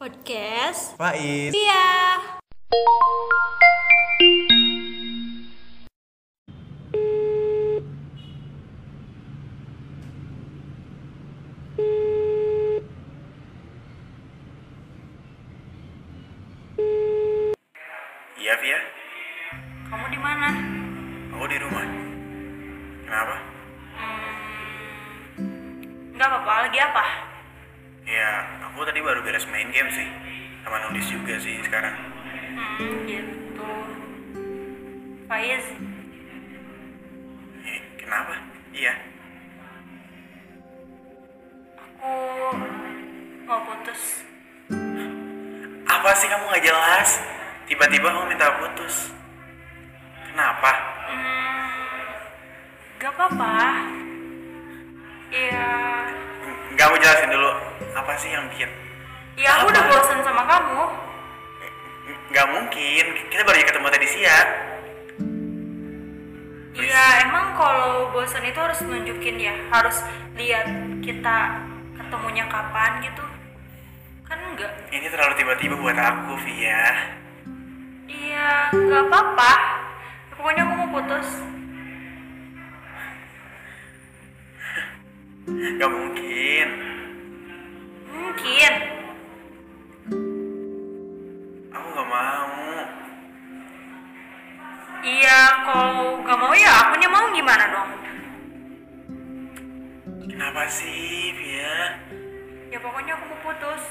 Podcast Faiz Iya Iya Via Kamu di mana? Aku di rumah Kenapa? Gak apa-apa, lagi apa? Ya aku tadi baru beres main game sih Sama nulis juga sih sekarang. Hmm, gitu. Faiz, eh, Kenapa? Iya. Aku mau putus. Apa sih kamu gak jelas? Tiba-tiba kamu minta putus. Kenapa? Gak apa-apa. Iya. Gak mau jelasin dulu Apa sih yang bikin? Ya aku udah bosan sama kamu. Gak mungkin. Kita baru ketemu tadi siang. Iya emang kalau bosan itu harus nunjukin ya. Harus lihat kita ketemunya kapan gitu. Kan enggak. Ini terlalu tiba-tiba buat aku Via. Iya gak apa-apa. Pokoknya aku mau putus. Gak mungkin Mungkin Aku gak mau Iya kalau gak mau ya akunya mau gimana dong Kenapa sih Via? Ya pokoknya aku mau putus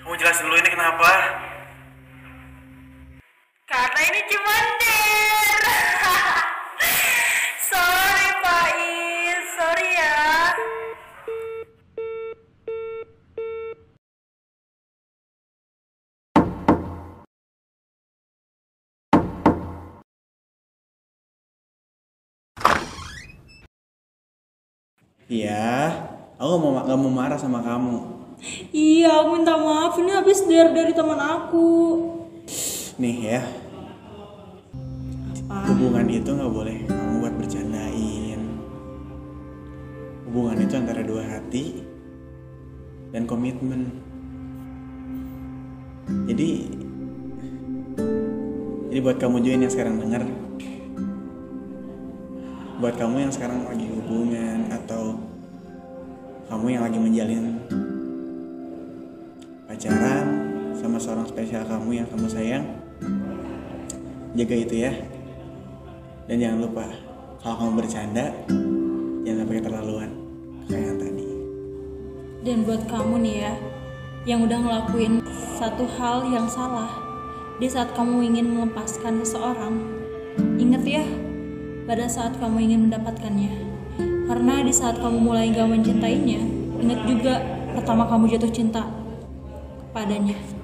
Kamu jelasin dulu ini kenapa? Iya, aku mau gak mau marah sama kamu. Iya, aku minta maaf. Ini habis dari dari teman aku. Nih ya, hubungan itu nggak boleh kamu buat bercandain. Hubungan itu antara dua hati dan komitmen. Jadi, jadi buat kamu juga yang sekarang denger, buat kamu yang sekarang lagi hubungan atau kamu yang lagi menjalin pacaran sama seorang spesial kamu yang kamu sayang jaga itu ya. Dan jangan lupa kalau kamu bercanda jangan sampai keterlaluan kayak yang tadi. Dan buat kamu nih ya, yang udah ngelakuin satu hal yang salah di saat kamu ingin melepaskan seseorang, ingat ya, pada saat kamu ingin mendapatkannya. Karena di saat kamu mulai gak mencintainya, ingat juga pertama kamu jatuh cinta kepadanya.